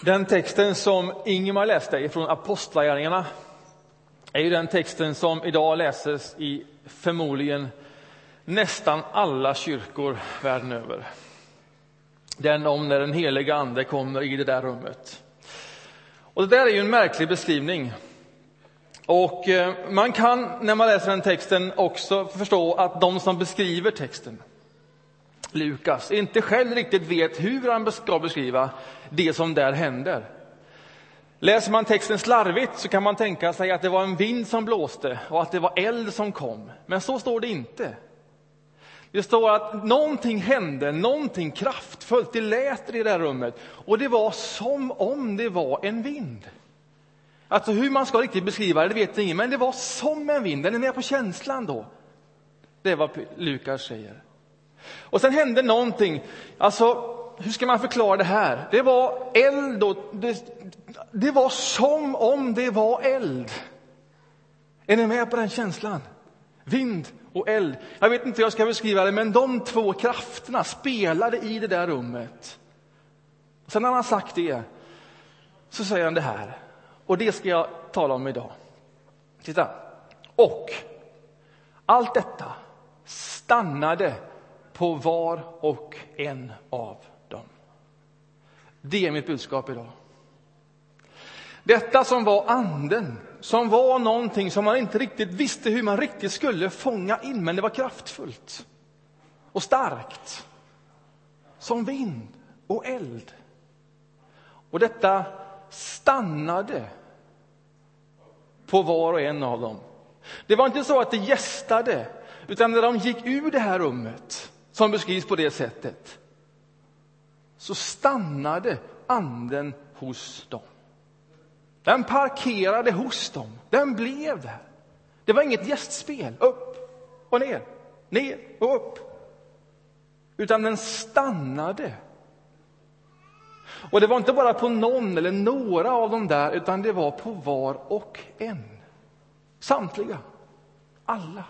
Den texten som Ingemar läste från Apostlagärningarna är ju den texten som idag läses i förmodligen nästan alla kyrkor världen över. Den om när den heliga ande kommer i det där rummet. Och det där är ju en märklig beskrivning. Och eh, man kan när man läser den texten också förstå att de som beskriver texten Lukas inte själv riktigt vet hur han ska beskriva det som där händer. Läser man texten slarvigt så kan man tänka sig att det var en vind som blåste och att det var eld som kom. Men så står det inte. Det står att någonting hände, någonting kraftfullt. Det lät i det där rummet och det var som om det var en vind. Alltså hur man ska riktigt beskriva det, det vet ingen, men det var som en vind. Den är med på känslan då. Det är vad Lukas säger. Och sen hände någonting. Alltså, hur ska man förklara det här? Det var eld och det, det var som om det var eld. Är ni med på den känslan? Vind och eld. Jag vet inte hur jag ska beskriva det, men de två krafterna spelade i det där rummet. Sen när han sagt det, så säger han det här. Och det ska jag tala om idag. Titta. Och allt detta stannade på var och en av dem. Det är mitt budskap idag. Detta som var anden, som var någonting som man inte riktigt visste hur man riktigt skulle fånga in, men det var kraftfullt och starkt. Som vind och eld. Och detta stannade på var och en av dem. Det var inte så att det gästade, utan när de gick ur det här rummet som beskrivs på det sättet, så stannade anden hos dem. Den parkerade hos dem. Den blev där. Det var inget gästspel, upp och ner, ner och upp. Utan den stannade. Och det var inte bara på någon eller några av dem där, utan det var på var och en. Samtliga. Alla.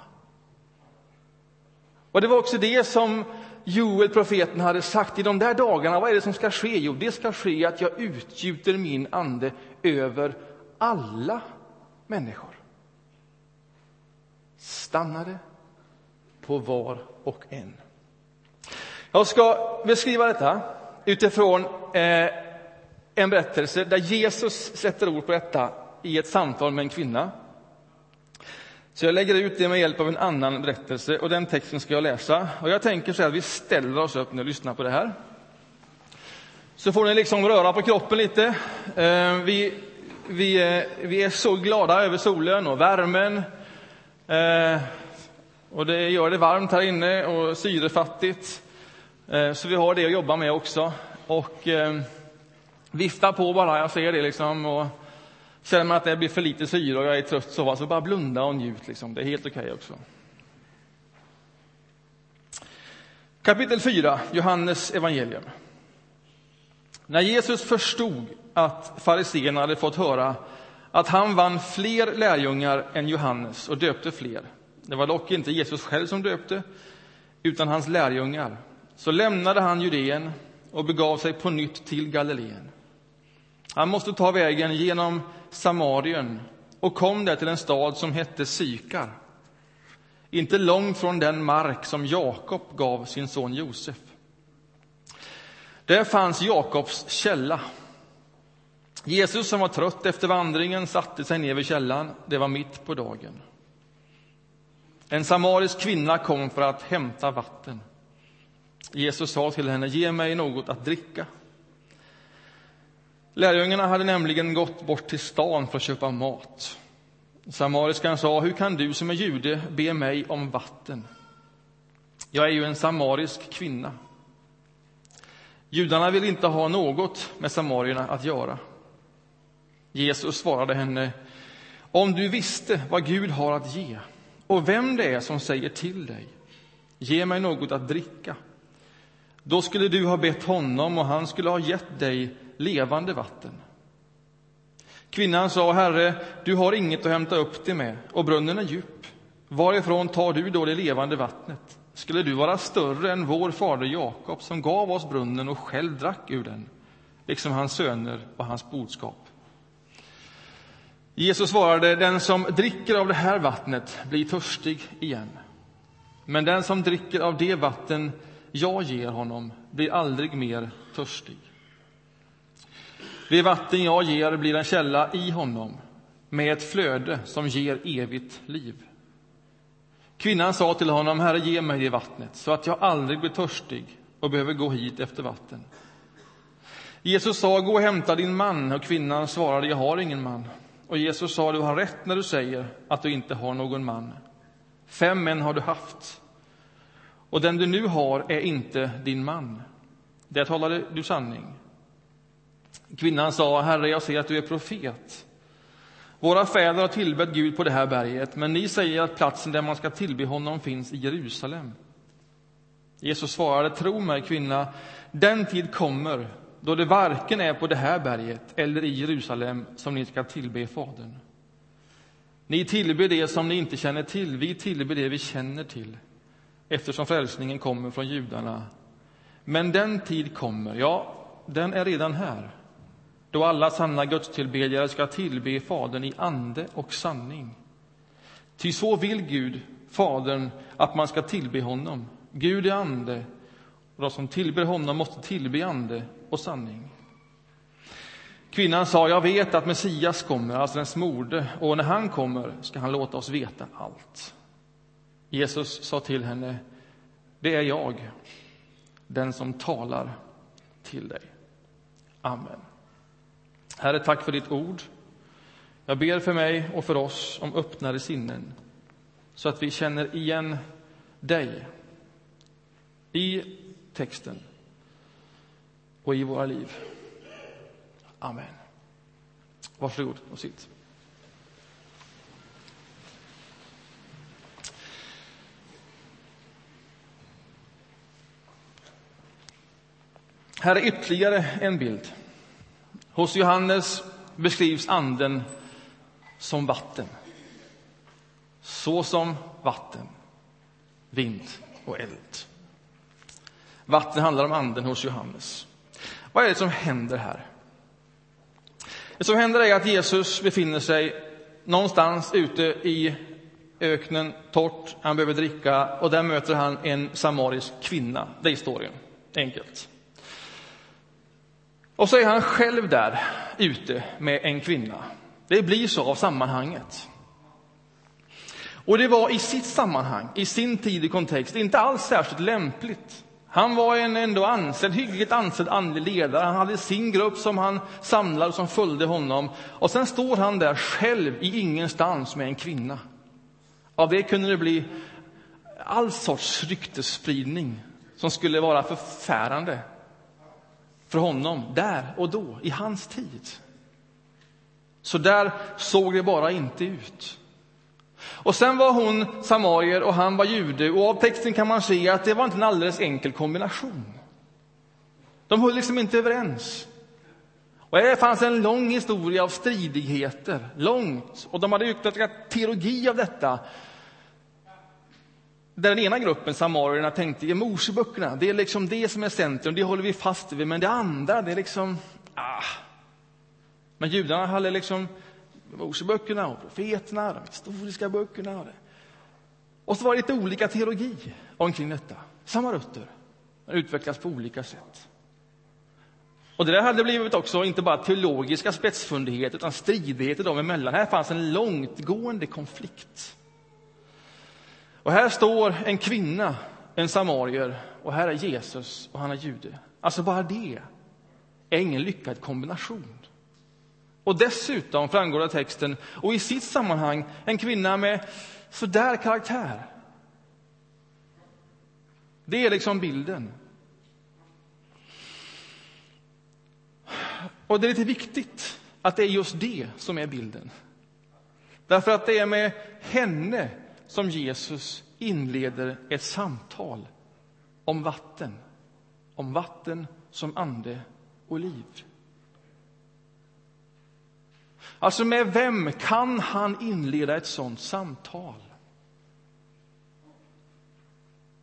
Och det var också det som Joel, profeten, hade sagt i de där dagarna. Vad är det som ska ske? Jo, det ska ske att jag utgjuter min ande över alla människor. Stannade på var och en. Jag ska beskriva detta utifrån eh, en berättelse där Jesus sätter ord på detta i ett samtal med en kvinna. Så jag lägger ut det med hjälp av en annan berättelse och den texten ska jag läsa. Och jag tänker så här, vi ställer oss upp nu och lyssnar på det här. Så får ni liksom röra på kroppen lite. Eh, vi, vi, eh, vi är så glada över solen och värmen. Eh, och det gör det varmt här inne och syrefattigt. Så vi har det att jobba med också. Och vifta på bara, jag ser det liksom. Och Känner man att det blir för lite syre och jag är trött så, alltså bara blunda och njut. Liksom. Det är helt okej okay också. Kapitel 4, Johannes evangelium. När Jesus förstod att fariseerna hade fått höra att han vann fler lärjungar än Johannes och döpte fler, det var dock inte Jesus själv som döpte, utan hans lärjungar, så lämnade han Judeen och begav sig på nytt till Galileen. Han måste ta vägen genom Samarien och kom där till en stad som hette Sykar, inte långt från den mark som Jakob gav sin son Josef. Där fanns Jakobs källa. Jesus, som var trött efter vandringen, satte sig ner vid källan. Det var mitt på dagen. En samarisk kvinna kom för att hämta vatten. Jesus sa till henne, ge mig något att dricka. Lärjungarna hade nämligen gått bort till stan för att köpa mat. Samariskan sa, hur kan du som är jude be mig om vatten? Jag är ju en samarisk kvinna. Judarna vill inte ha något med samarierna att göra. Jesus svarade henne, om du visste vad Gud har att ge och vem det är som säger till dig, ge mig något att dricka. Då skulle du ha bett honom och han skulle ha gett dig levande vatten. Kvinnan sa, Herre, du har inget att hämta upp det med och brunnen är djup. Varifrån tar du då det levande vattnet? Skulle du vara större än vår fader Jakob som gav oss brunnen och själv drack ur den liksom hans söner och hans boskap. Jesus svarade, den som dricker av det här vattnet blir törstig igen. Men den som dricker av det vatten jag ger honom blir aldrig mer törstig. Det vatten jag ger blir en källa i honom med ett flöde som ger evigt liv. Kvinnan sa till honom, Herre, ge mig det vattnet så att jag aldrig blir törstig och behöver gå hit efter vatten. Jesus sa, gå och hämta din man, och kvinnan svarade, jag har ingen man. Och Jesus sa, du har rätt när du säger att du inte har någon man. Fem män har du haft, och den du nu har är inte din man. Där talade du sanning. Kvinnan sa, Herre, jag ser att du är profet. Våra fäder har tillbett Gud på det här berget, men ni säger att platsen där man ska tillbe honom finns i Jerusalem. Jesus svarade, tro mig kvinna, den tid kommer då det varken är på det här berget eller i Jerusalem som ni ska tillbe Fadern. Ni tillber det som ni inte känner till, vi tillber det vi känner till, eftersom frälsningen kommer från judarna. Men den tid kommer, ja, den är redan här, då alla sanna gudstillbedjare ska tillbe Fadern i ande och sanning. Ty så vill Gud, Fadern, att man ska tillbe honom. Gud är ande, och de som tillber honom måste tillbe ande och sanning. Kvinnan sa, jag vet att Messias kommer, alltså den smorde, och när han kommer ska han låta oss veta allt. Jesus sa till henne, det är jag, den som talar till dig. Amen. Herre, tack för ditt ord. Jag ber för mig och för oss om öppnare sinnen så att vi känner igen dig i texten och i våra liv. Amen. Varsågod och sitt. Här är ytterligare en bild. Hos Johannes beskrivs anden som vatten. Så som vatten, vind och eld. Vatten handlar om anden hos Johannes. Vad är det som händer här? Det som händer är att Jesus befinner sig någonstans ute i öknen, torrt, han behöver dricka och där möter han en samarisk kvinna. Det är historien, enkelt. Och så är han själv där ute med en kvinna. Det blir så av sammanhanget. Och det var i sitt sammanhang, i sin tid i kontext, inte alls särskilt lämpligt. Han var en ändå ansedd, hyggligt ansedd andlig ledare. Han hade sin grupp som han samlade och som följde honom. Och sen står han där själv i ingenstans med en kvinna. Av det kunde det bli all sorts ryktesspridning som skulle vara förfärande för honom där och då, i hans tid. Så där såg det bara inte ut. Och sen var hon samarier och han var jude och av texten kan man se att det var inte en alldeles enkel kombination. De höll liksom inte överens. Och det fanns en lång historia av stridigheter, långt. Och de hade utvecklat teologi av detta. Där den ena gruppen, samarierna, tänkte i Moseböckerna, det är liksom det som är centrum, det håller vi fast vid. Men det andra, det är liksom, ah. Men judarna hade liksom Moseböckerna och profeterna, de historiska böckerna. Och så var det lite olika teologi omkring detta. Samma rötter, men utvecklas på olika sätt. Och det där hade blivit också inte bara teologiska spetsfundigheter utan stridigheter dem emellan. Här fanns en långtgående konflikt. Och här står en kvinna, en samarier, och här är Jesus och han är jude. Alltså bara det är ingen lyckad kombination. Och dessutom framgår det av texten, och i sitt sammanhang, en kvinna med sådär karaktär. Det är liksom bilden. Och det är lite viktigt att det är just det som är bilden. Därför att det är med henne som Jesus inleder ett samtal om vatten. Om vatten som ande och liv. Alltså, med vem kan han inleda ett sånt samtal?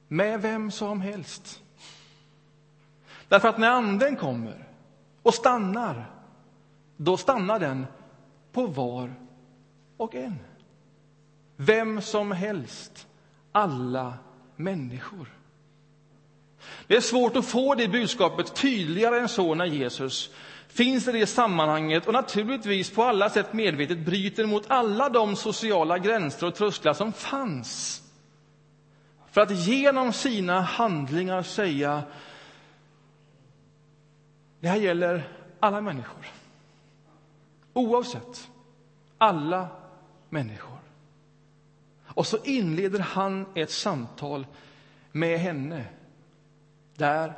Med vem som helst. Därför att när anden kommer och stannar, då stannar den på var och en. Vem som helst, alla människor. Det är svårt att få det budskapet tydligare än så när Jesus finns i det sammanhanget och naturligtvis på alla sätt medvetet bryter mot alla de sociala gränser och trösklar som fanns. För att genom sina handlingar säga det här gäller alla människor. Oavsett. Alla människor. Och så inleder han ett samtal med henne där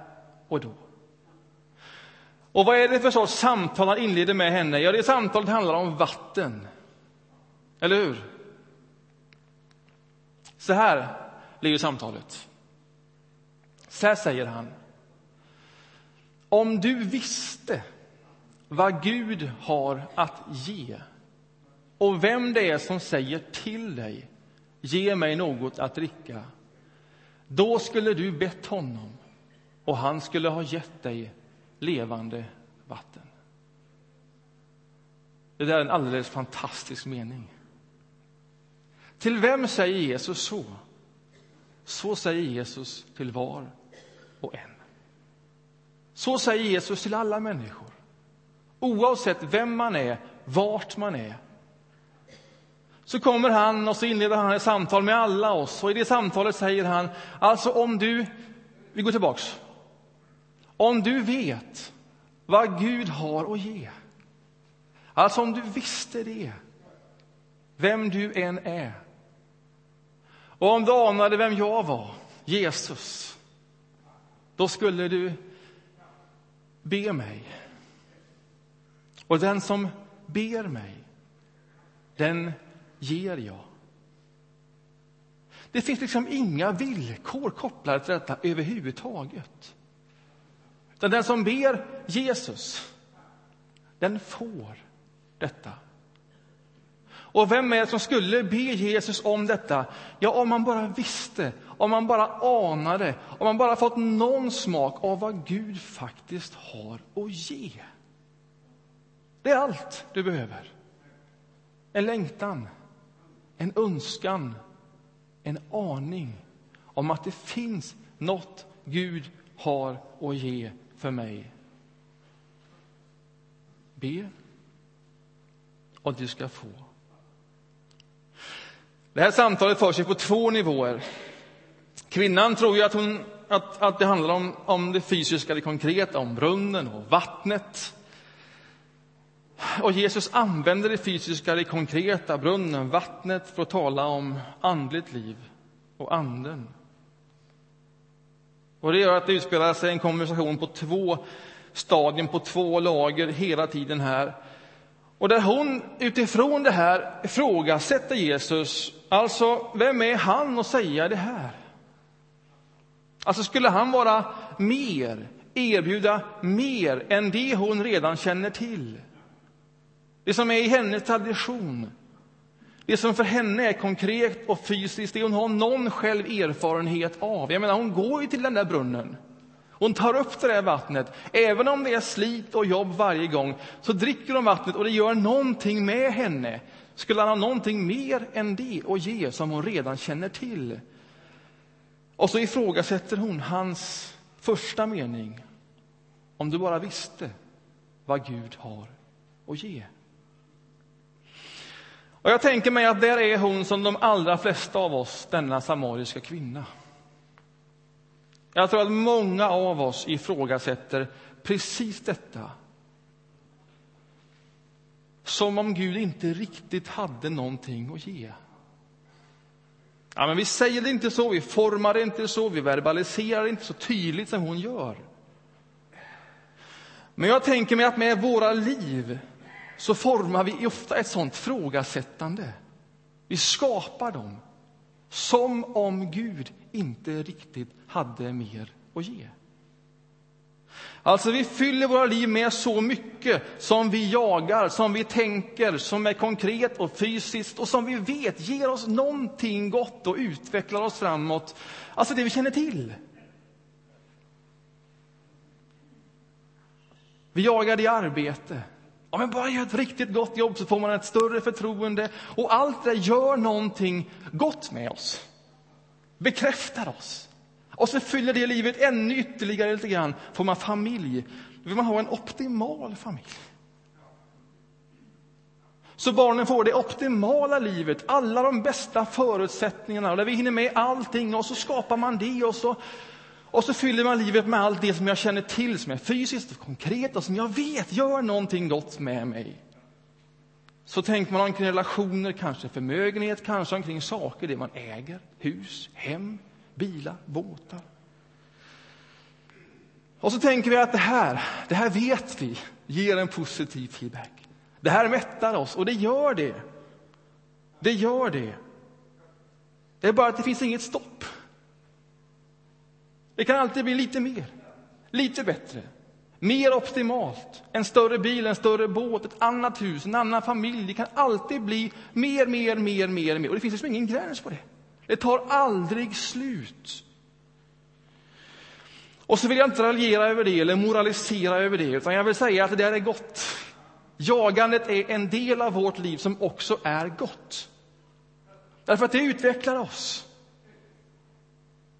och då. Och vad är det för sorts samtal han inleder med henne? Ja, det samtalet handlar om vatten. Eller hur? Så här lyder samtalet. Så här säger han. Om du visste vad Gud har att ge och vem det är som säger till dig ge mig något att dricka då skulle du bett honom och han skulle ha gett dig levande vatten. Det där är en alldeles fantastisk mening. Till vem säger Jesus så? Så säger Jesus till var och en. Så säger Jesus till alla människor. Oavsett vem man är, vart man är. Så kommer han och så inleder han ett samtal med alla oss. Och I det samtalet säger han, alltså om du... Vi går tillbaks. Om du vet vad Gud har att ge, alltså om du visste det, vem du än är och om du anade vem jag var, Jesus, då skulle du be mig. Och den som ber mig, den ger jag. Det finns liksom inga villkor kopplade till detta överhuvudtaget. Utan den som ber Jesus, den får detta. Och vem är det som skulle be Jesus om detta? Ja, om man bara visste, om man bara anade, om man bara fått någon smak av vad Gud faktiskt har att ge. Det är allt du behöver. En längtan, en önskan, en aning om att det finns något Gud har att ge för mig. Be och du ska få. Det här samtalet förs på två nivåer. Kvinnan tror ju att, hon, att, att det handlar om, om det fysiska, det konkreta, om brunnen och vattnet. Och Jesus använder det fysiska, det konkreta, brunnen, vattnet för att tala om andligt liv och anden. Och det gör att det utspelar sig en konversation på två stadier, på två lager hela tiden här. Och där hon utifrån det här ifrågasätter Jesus. Alltså, vem är han att säga det här? Alltså, skulle han vara mer, erbjuda mer än det hon redan känner till? Det som är i hennes tradition, det som för henne är konkret och fysiskt, det hon har någon själv erfarenhet av. Jag menar, hon går ju till den där brunnen. Hon tar upp det där vattnet. Även om det är slit och jobb varje gång så dricker hon vattnet och det gör någonting med henne. Skulle han ha någonting mer än det att ge som hon redan känner till? Och så ifrågasätter hon hans första mening. Om du bara visste vad Gud har att ge. Och jag tänker mig att där är hon som de allra flesta av oss, denna samariska kvinna. Jag tror att många av oss ifrågasätter precis detta. Som om Gud inte riktigt hade någonting att ge. Ja, men vi säger det inte så, vi formar det inte så, vi verbaliserar det inte så tydligt som hon gör. Men jag tänker mig att med våra liv så formar vi ofta ett sånt frågasättande. Vi skapar dem som om Gud inte riktigt hade mer att ge. Alltså, vi fyller våra liv med så mycket som vi jagar, som vi tänker, som är konkret och fysiskt och som vi vet ger oss någonting gott och utvecklar oss framåt. Alltså det vi känner till. Vi jagar i arbete. Om man bara gör ett riktigt gott jobb så får man ett större förtroende. Och allt det gör någonting gott med oss. Bekräftar oss. Och så fyller det livet ännu ytterligare lite grann. Får man familj, då vill man ha en optimal familj. Så barnen får det optimala livet, alla de bästa förutsättningarna, där vi hinner med allting och så skapar man det och så, och så fyller man livet med allt det som jag känner till, som är fysiskt och konkret och som jag vet gör någonting gott med mig. Så tänker man omkring relationer, kanske förmögenhet, kanske omkring saker, det man äger, hus, hem, bilar, båtar. Och så tänker vi att det här, det här vet vi ger en positiv feedback. Det här mättar oss, och det gör det. Det gör det. Det är bara att det finns inget stopp. Det kan alltid bli lite mer, lite bättre, mer optimalt. En större bil, en större båt, ett annat hus, en annan familj. Det kan alltid bli mer, mer, mer, mer, mer. Och det finns liksom ingen gräns på det. Det tar aldrig slut. Och så vill jag inte raljera över det eller moralisera över det, utan jag vill säga att det där är gott. Jagandet är en del av vårt liv som också är gott. Därför att det utvecklar oss.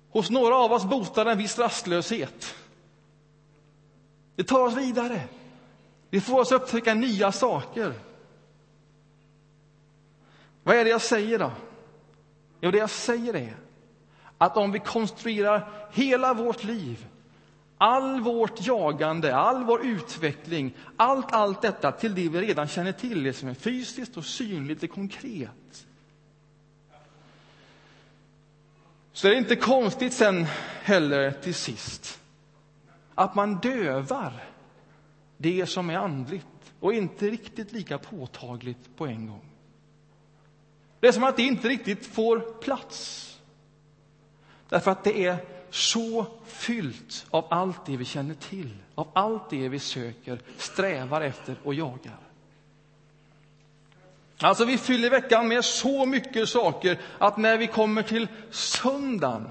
Hos några av oss botar en viss rastlöshet. Det tar oss vidare. Det får oss upptäcka nya saker. Vad är det jag säger då? Jo, det jag säger är att om vi konstruerar hela vårt liv all vårt jagande, all vår utveckling, allt, allt detta till det vi redan känner till, det som är fysiskt och synligt och konkret. Så är det inte konstigt sen heller till sist att man dövar det som är andligt och inte riktigt lika påtagligt på en gång. Det är som att det inte riktigt får plats. Därför att det är så fyllt av allt det vi känner till, av allt det vi söker, strävar efter och jagar. Alltså, vi fyller veckan med så mycket saker att när vi kommer till söndagen,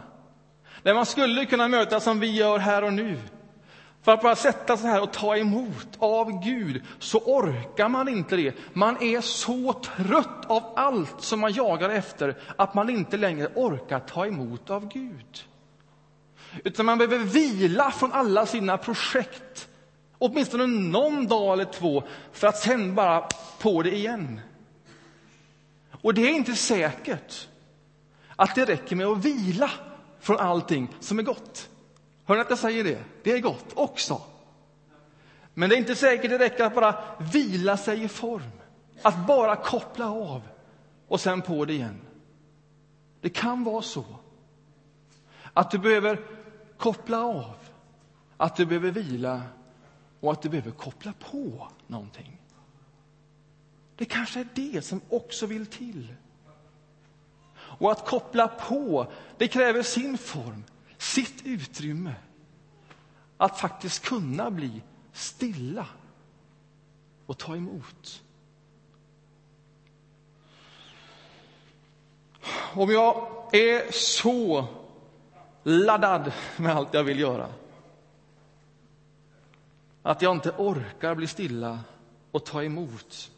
när man skulle kunna mötas som vi gör här och nu, för att bara sätta sig här och ta emot av Gud, så orkar man inte det. Man är så trött av allt som man jagar efter att man inte längre orkar ta emot av Gud. Utan man behöver vila från alla sina projekt, åtminstone någon dag eller två, för att sen bara på det igen. Och det är inte säkert att det räcker med att vila från allting som är gott. Hör ni att jag säger det? Det är gott också. Men det är inte säkert det räcker att bara vila sig i form. Att bara koppla av och sen på det igen. Det kan vara så att du behöver koppla av, att du behöver vila och att du behöver koppla på någonting. Det kanske är det som också vill till. Och att koppla på, det kräver sin form, sitt utrymme. Att faktiskt kunna bli stilla och ta emot. Om jag är så laddad med allt jag vill göra. Att jag inte orkar bli stilla och ta emot.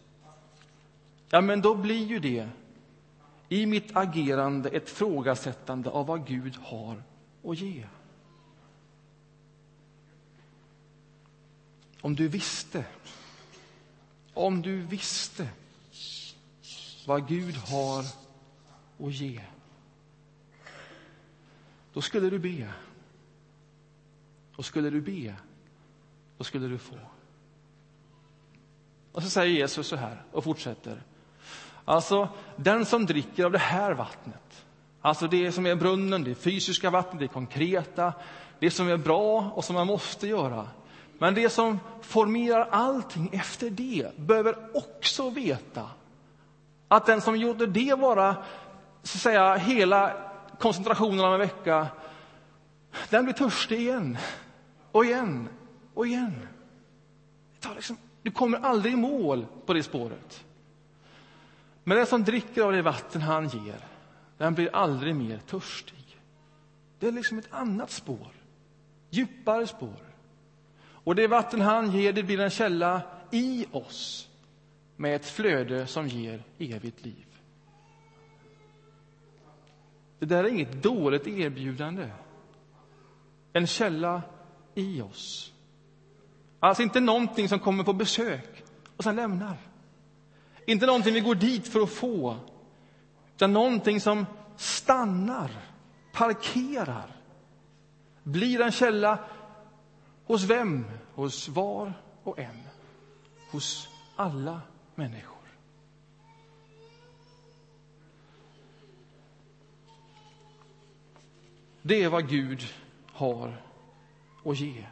Ja, men då blir ju det i mitt agerande ett frågasättande av vad Gud har att ge. Om du visste, om du visste vad Gud har att ge då skulle du be. Och skulle du be, då skulle du få. Och så säger Jesus så här och fortsätter. Alltså, den som dricker av det här vattnet, alltså det som är brunnen, det fysiska vattnet, det konkreta, det som är bra och som man måste göra. Men det som formerar allting efter det behöver också veta att den som gjorde det vara så att säga, hela koncentrationen av en vecka, den blir törstig igen och igen och igen. Liksom, du kommer aldrig i mål på det spåret. Men den som dricker av det vatten han ger, den blir aldrig mer törstig. Det är liksom ett annat spår, djupare spår. Och det vatten han ger, det blir en källa i oss med ett flöde som ger evigt liv. Det där är inget dåligt erbjudande. En källa i oss. Alltså inte någonting som kommer på besök och sen lämnar. Inte någonting vi går dit för att få, utan någonting som stannar, parkerar, blir en källa hos vem? Hos var och en. Hos alla människor. Det är vad Gud har att ge.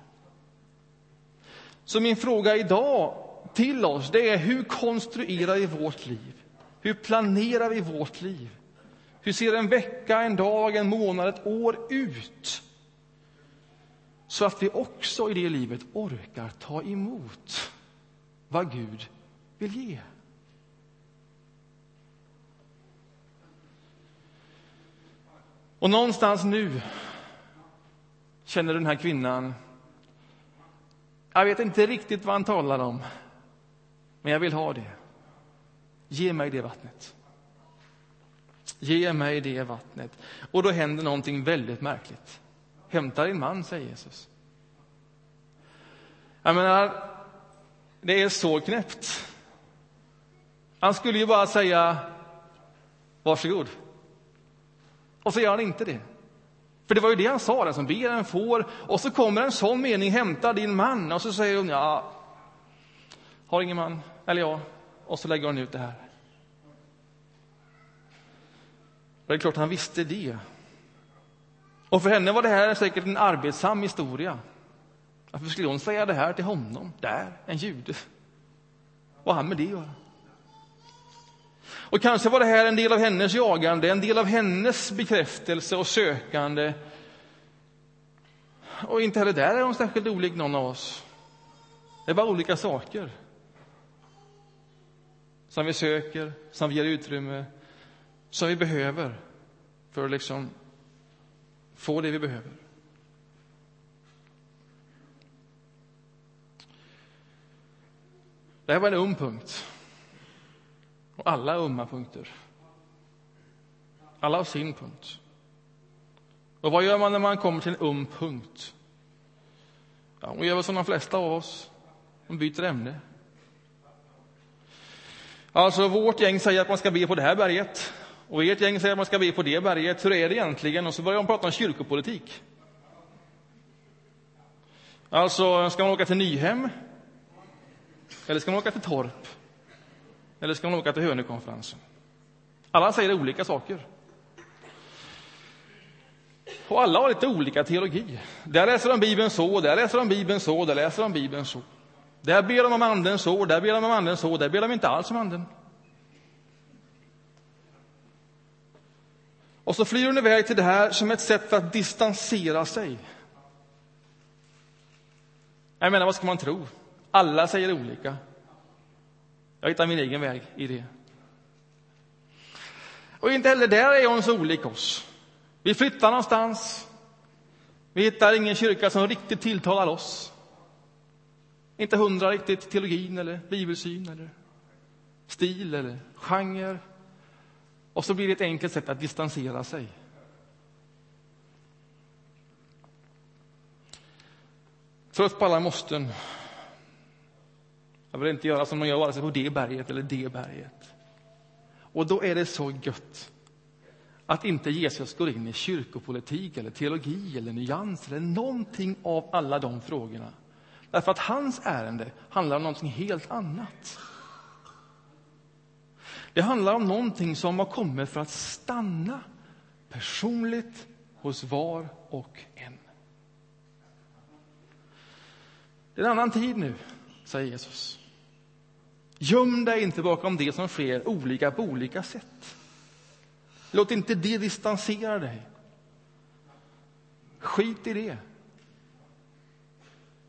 Så min fråga idag till oss det är hur konstruerar vi vårt liv? Hur planerar vi vårt liv? Hur ser en vecka, en dag, en månad, ett år ut? Så att vi också i det livet orkar ta emot vad Gud vill ge. Och någonstans nu känner den här kvinnan jag vet inte riktigt vad han talar om, men jag vill ha det. Ge mig det vattnet. Ge mig det vattnet. Och då händer någonting väldigt märkligt. Hämta din man, säger Jesus. Jag menar, det är så knäppt. Han skulle ju bara säga varsågod. Och så gör han inte det. För det var ju det han sa, den som ber en får. Och så kommer en sån mening, hämta din man. Och så säger hon, ja, har ingen man, eller ja. Och så lägger hon ut det här. Det är klart han visste det. Och för henne var det här säkert en arbetsam historia. Varför skulle hon säga det här till honom, där, en jude? Vad har han med det att göra? Och kanske var det här en del av hennes jagande, en del av hennes bekräftelse och sökande. Och inte heller där är hon särskilt olik någon av oss. Det är bara olika saker som vi söker, som vi ger utrymme, som vi behöver för att liksom få det vi behöver. Det här var en öm punkt. Och alla är ömma punkter. Alla har sin punkt. Och vad gör man när man kommer till en öm punkt? Ja, man gör väl som de flesta av oss. Man byter ämne. Alltså, vårt gäng säger att man ska be på det här berget. Och ert gäng säger att man ska be på det berget. Hur är det egentligen? Och så börjar de prata om kyrkopolitik. Alltså, ska man åka till Nyhem? Eller ska man åka till Torp? Eller ska man åka till Hönökonferensen? Alla säger olika saker. Och alla har lite olika teologi. Där läser de Bibeln så, där läser de Bibeln så, där läser de Bibeln så. Där ber de om anden så, där ber de om anden så, där ber de inte alls om anden. Och så flyr hon iväg till det här som ett sätt för att distansera sig. Jag menar, vad ska man tro? Alla säger olika. Jag hittar min egen väg i det. Och inte heller där är hon så olik oss. Vi flyttar någonstans. Vi hittar ingen kyrka som riktigt tilltalar oss. Inte hundra riktigt teologin eller bibelsyn eller stil eller genre. Och så blir det ett enkelt sätt att distansera sig. Trött på alla måsten. Jag vill inte göra som man gör vare sig på det berget eller det berget. Och då är det så gött att inte Jesus går in i kyrkopolitik eller teologi eller nyans eller någonting av alla de frågorna. Därför att hans ärende handlar om någonting helt annat. Det handlar om någonting som har kommit för att stanna personligt hos var och en. Det är en annan tid nu, säger Jesus. Göm dig inte bakom det som sker olika på olika sätt. Låt inte det distansera dig. Skit i det.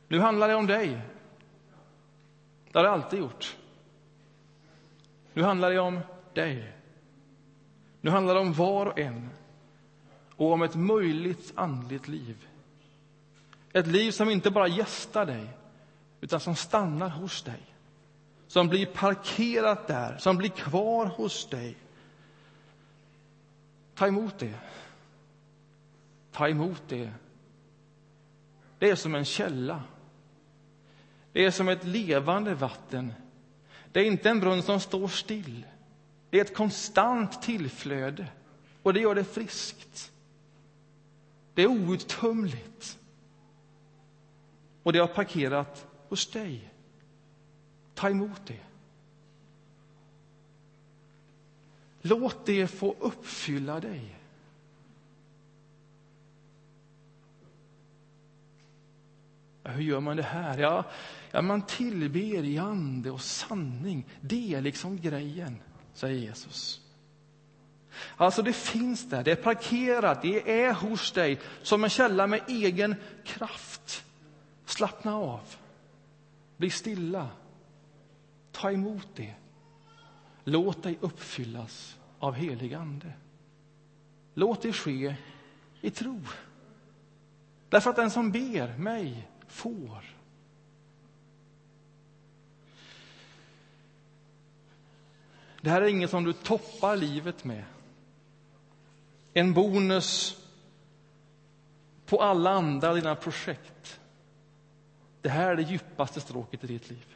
Nu handlar det om dig. Det har det alltid gjort. Nu handlar det om dig. Nu handlar det om var och en och om ett möjligt andligt liv. Ett liv som inte bara gästar dig, utan som stannar hos dig. Som blir parkerat där, som blir kvar hos dig. Ta emot det. Ta emot det. Det är som en källa. Det är som ett levande vatten. Det är inte en brunn som står still. Det är ett konstant tillflöde, och det gör det friskt. Det är outtömligt. Och det har parkerat hos dig. Ta emot det. Låt det få uppfylla dig. Hur gör man det här? Ja, ja, man tillber i ande och sanning. Det är liksom grejen, säger Jesus. Alltså, det finns där, det är parkerat, det är hos dig som en källa med egen kraft. Slappna av, bli stilla, ta emot det. Låt dig uppfyllas av helig ande. Låt det ske i tro. Därför att den som ber mig får. Det här är inget som du toppar livet med. En bonus på alla andra dina projekt. Det här är det djupaste stråket i ditt liv.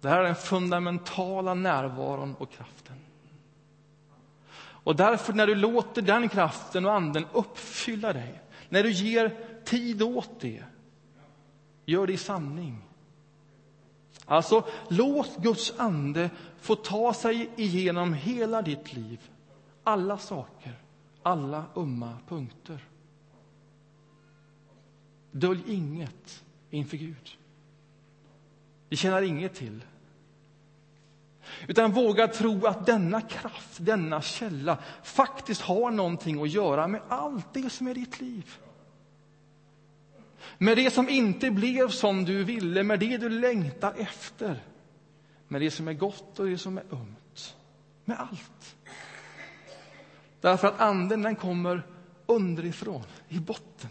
Det här är den fundamentala närvaron och kraften. Och därför, när du låter den kraften och anden uppfylla dig, när du ger tid åt det, gör det i sanning. Alltså, låt Guds ande få ta sig igenom hela ditt liv, alla saker, alla ömma punkter. Dölj inget inför Gud. Det tjänar inget till. Utan våga tro att denna kraft, denna källa faktiskt har någonting att göra med allt det som är ditt liv. Med det som inte blev som du ville, med det du längtar efter. Med det som är gott och det som är ömt. Med allt. Därför att anden den kommer underifrån, i botten,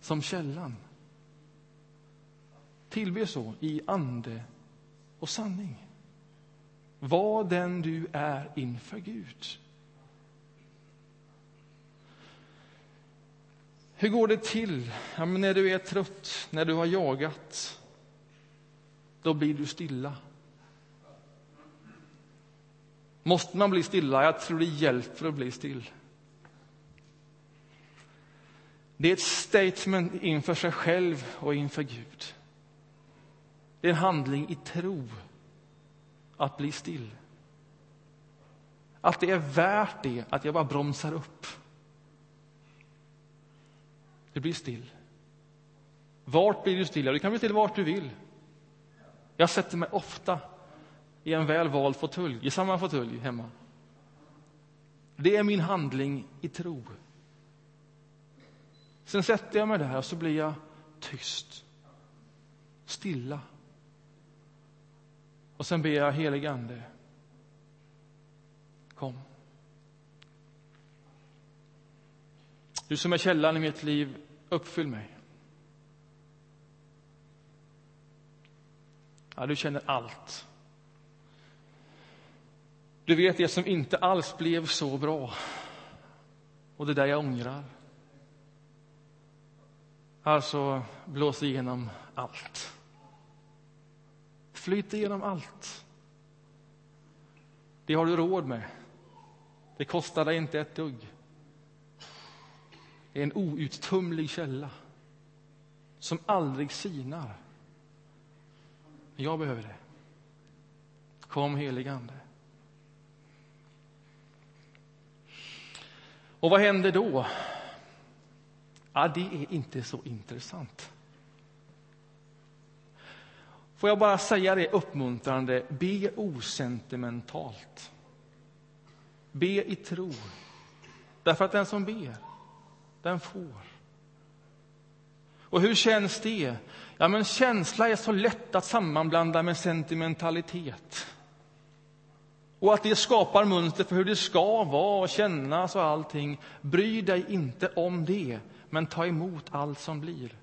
som källan. Tillbe så i ande och sanning. Var den du är inför Gud. Hur går det till ja, men när du är trött, när du har jagat? Då blir du stilla. Måste man bli stilla? Jag tror det hjälper att bli still. Det är ett statement inför sig själv och inför Gud. Det är en handling i tro att bli still. Att det är värt det, att jag bara bromsar upp. Det blir still. Vart blir du still? du kan bli till vart du vill. Jag sätter mig ofta i en väl vald fåtölj, i samma fåtölj hemma. Det är min handling i tro. Sen sätter jag mig där och så blir jag tyst, stilla. Och sen ber jag helig Ande, kom. Du som är källan i mitt liv, uppfyll mig. Ja, du känner allt. Du vet det som inte alls blev så bra. Och det där jag ångrar. Alltså, blås igenom allt. Flyt igenom allt. Det har du råd med. Det kostar dig inte ett dugg. Är en outtömlig källa som aldrig sinar. Jag behöver det. Kom, heligande. Och vad händer då? Ja, det är inte så intressant. Får jag bara säga det uppmuntrande, be osentimentalt. Be i tro. Därför att den som ber, den får. Och hur känns det? Ja, men känsla är så lätt att sammanblanda med sentimentalitet. Och att det skapar mönster för hur det ska vara och kännas och allting. Bry dig inte om det, men ta emot allt som blir.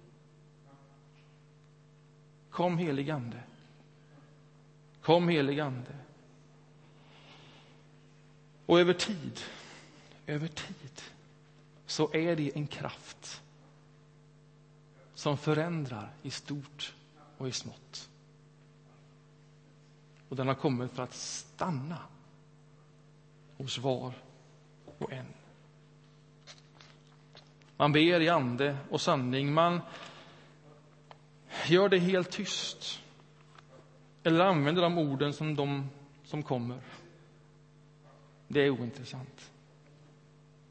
Kom helig Ande. Kom helig Ande. Och över tid, över tid, så är det en kraft som förändrar i stort och i smått. Och den har kommit för att stanna hos var och en. Man ber i ande och sanning. Man gör det helt tyst. Eller använder de orden som de som kommer. Det är ointressant.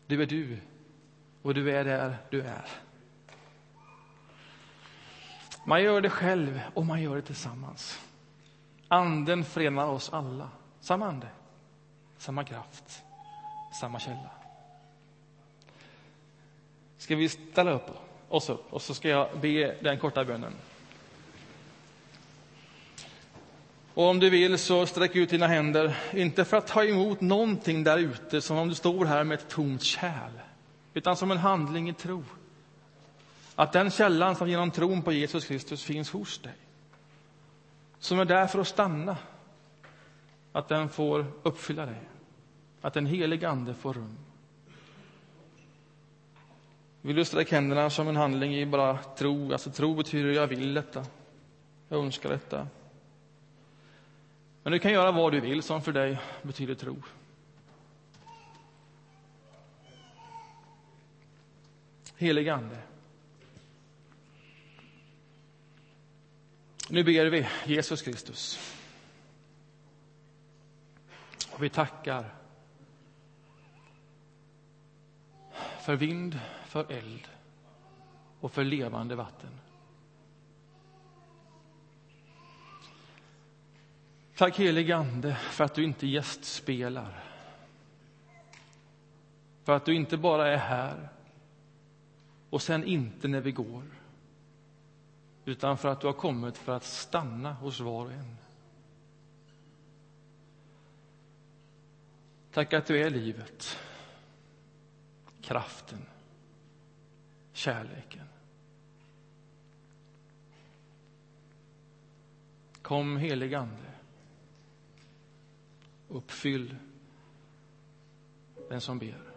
Du är du, och du är där du är. Man gör det själv och man gör det tillsammans. Anden förenar oss alla. Samma ande, samma kraft, samma källa. Ska vi ställa upp oss upp och så ska jag be den korta bönen. Och om du vill så sträck ut dina händer, inte för att ta emot någonting där ute som om du står här med ett tomt kärl, utan som en handling i tro. Att den källan som genom tron på Jesus Kristus finns hos dig, som är där för att stanna, att den får uppfylla dig. Att den helige Ande får rum. Vill du sträcka händerna som en handling i bara tro? Alltså tro betyder jag vill detta, jag önskar detta. Men du kan göra vad du vill som för dig betyder tro. Helig Ande. Nu ber vi Jesus Kristus. Och vi tackar för vind, för eld och för levande vatten. Tack helige Ande för att du inte gästspelar. För att du inte bara är här och sen inte när vi går. Utan för att du har kommit för att stanna hos var och en. Tack att du är livet, kraften, kärleken. Kom, helig Ande. Uppfyll den som ber.